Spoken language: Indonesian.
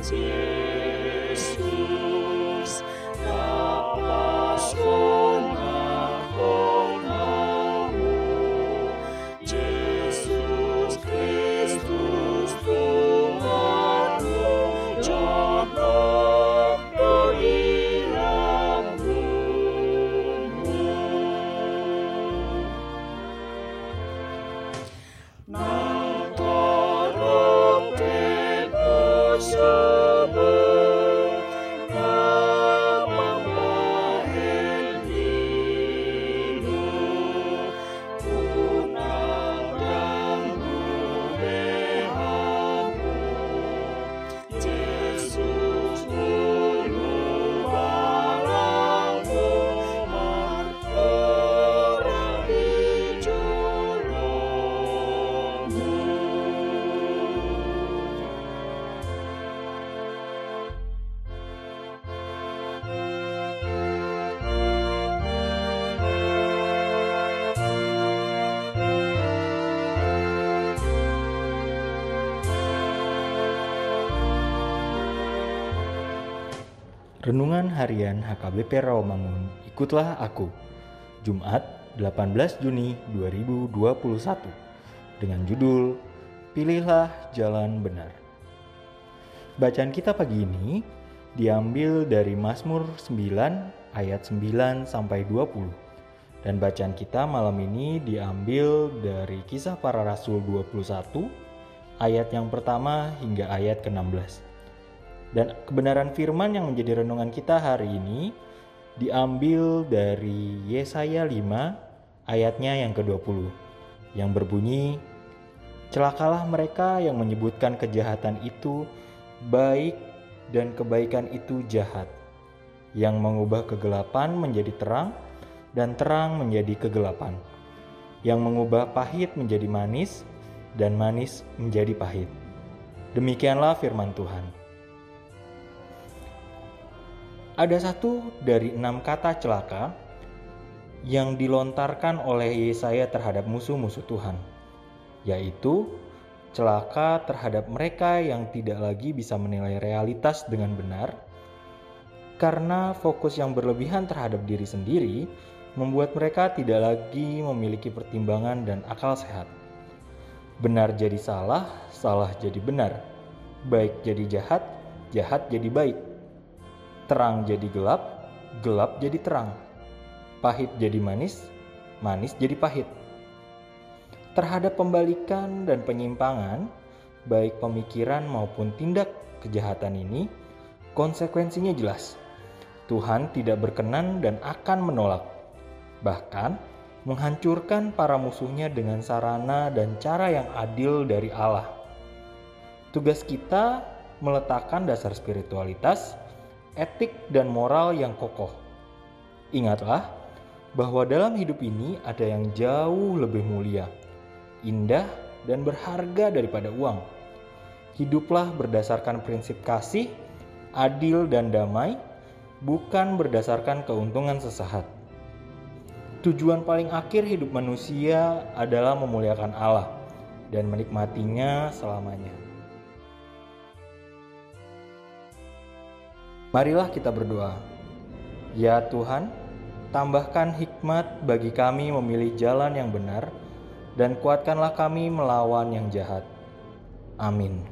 结束。Renungan Harian HKBP Rawamangun, ikutlah aku. Jumat, 18 Juni 2021. Dengan judul Pilihlah Jalan Benar. Bacaan kita pagi ini diambil dari Mazmur 9 ayat 9 sampai 20. Dan bacaan kita malam ini diambil dari Kisah Para Rasul 21 ayat yang pertama hingga ayat ke-16. Dan kebenaran firman yang menjadi renungan kita hari ini diambil dari Yesaya 5 ayatnya yang ke-20 yang berbunyi Celakalah mereka yang menyebutkan kejahatan itu baik dan kebaikan itu jahat yang mengubah kegelapan menjadi terang dan terang menjadi kegelapan yang mengubah pahit menjadi manis dan manis menjadi pahit. Demikianlah firman Tuhan. Ada satu dari enam kata celaka yang dilontarkan oleh Yesaya terhadap musuh-musuh Tuhan, yaitu celaka terhadap mereka yang tidak lagi bisa menilai realitas dengan benar, karena fokus yang berlebihan terhadap diri sendiri membuat mereka tidak lagi memiliki pertimbangan dan akal sehat. Benar jadi salah, salah jadi benar, baik jadi jahat, jahat jadi baik terang jadi gelap, gelap jadi terang, pahit jadi manis, manis jadi pahit. Terhadap pembalikan dan penyimpangan, baik pemikiran maupun tindak kejahatan ini, konsekuensinya jelas. Tuhan tidak berkenan dan akan menolak, bahkan menghancurkan para musuhnya dengan sarana dan cara yang adil dari Allah. Tugas kita meletakkan dasar spiritualitas etik dan moral yang kokoh. Ingatlah bahwa dalam hidup ini ada yang jauh lebih mulia, indah, dan berharga daripada uang. Hiduplah berdasarkan prinsip kasih, adil, dan damai, bukan berdasarkan keuntungan sesaat. Tujuan paling akhir hidup manusia adalah memuliakan Allah dan menikmatinya selamanya. Marilah kita berdoa. Ya Tuhan, tambahkan hikmat bagi kami memilih jalan yang benar, dan kuatkanlah kami melawan yang jahat. Amin.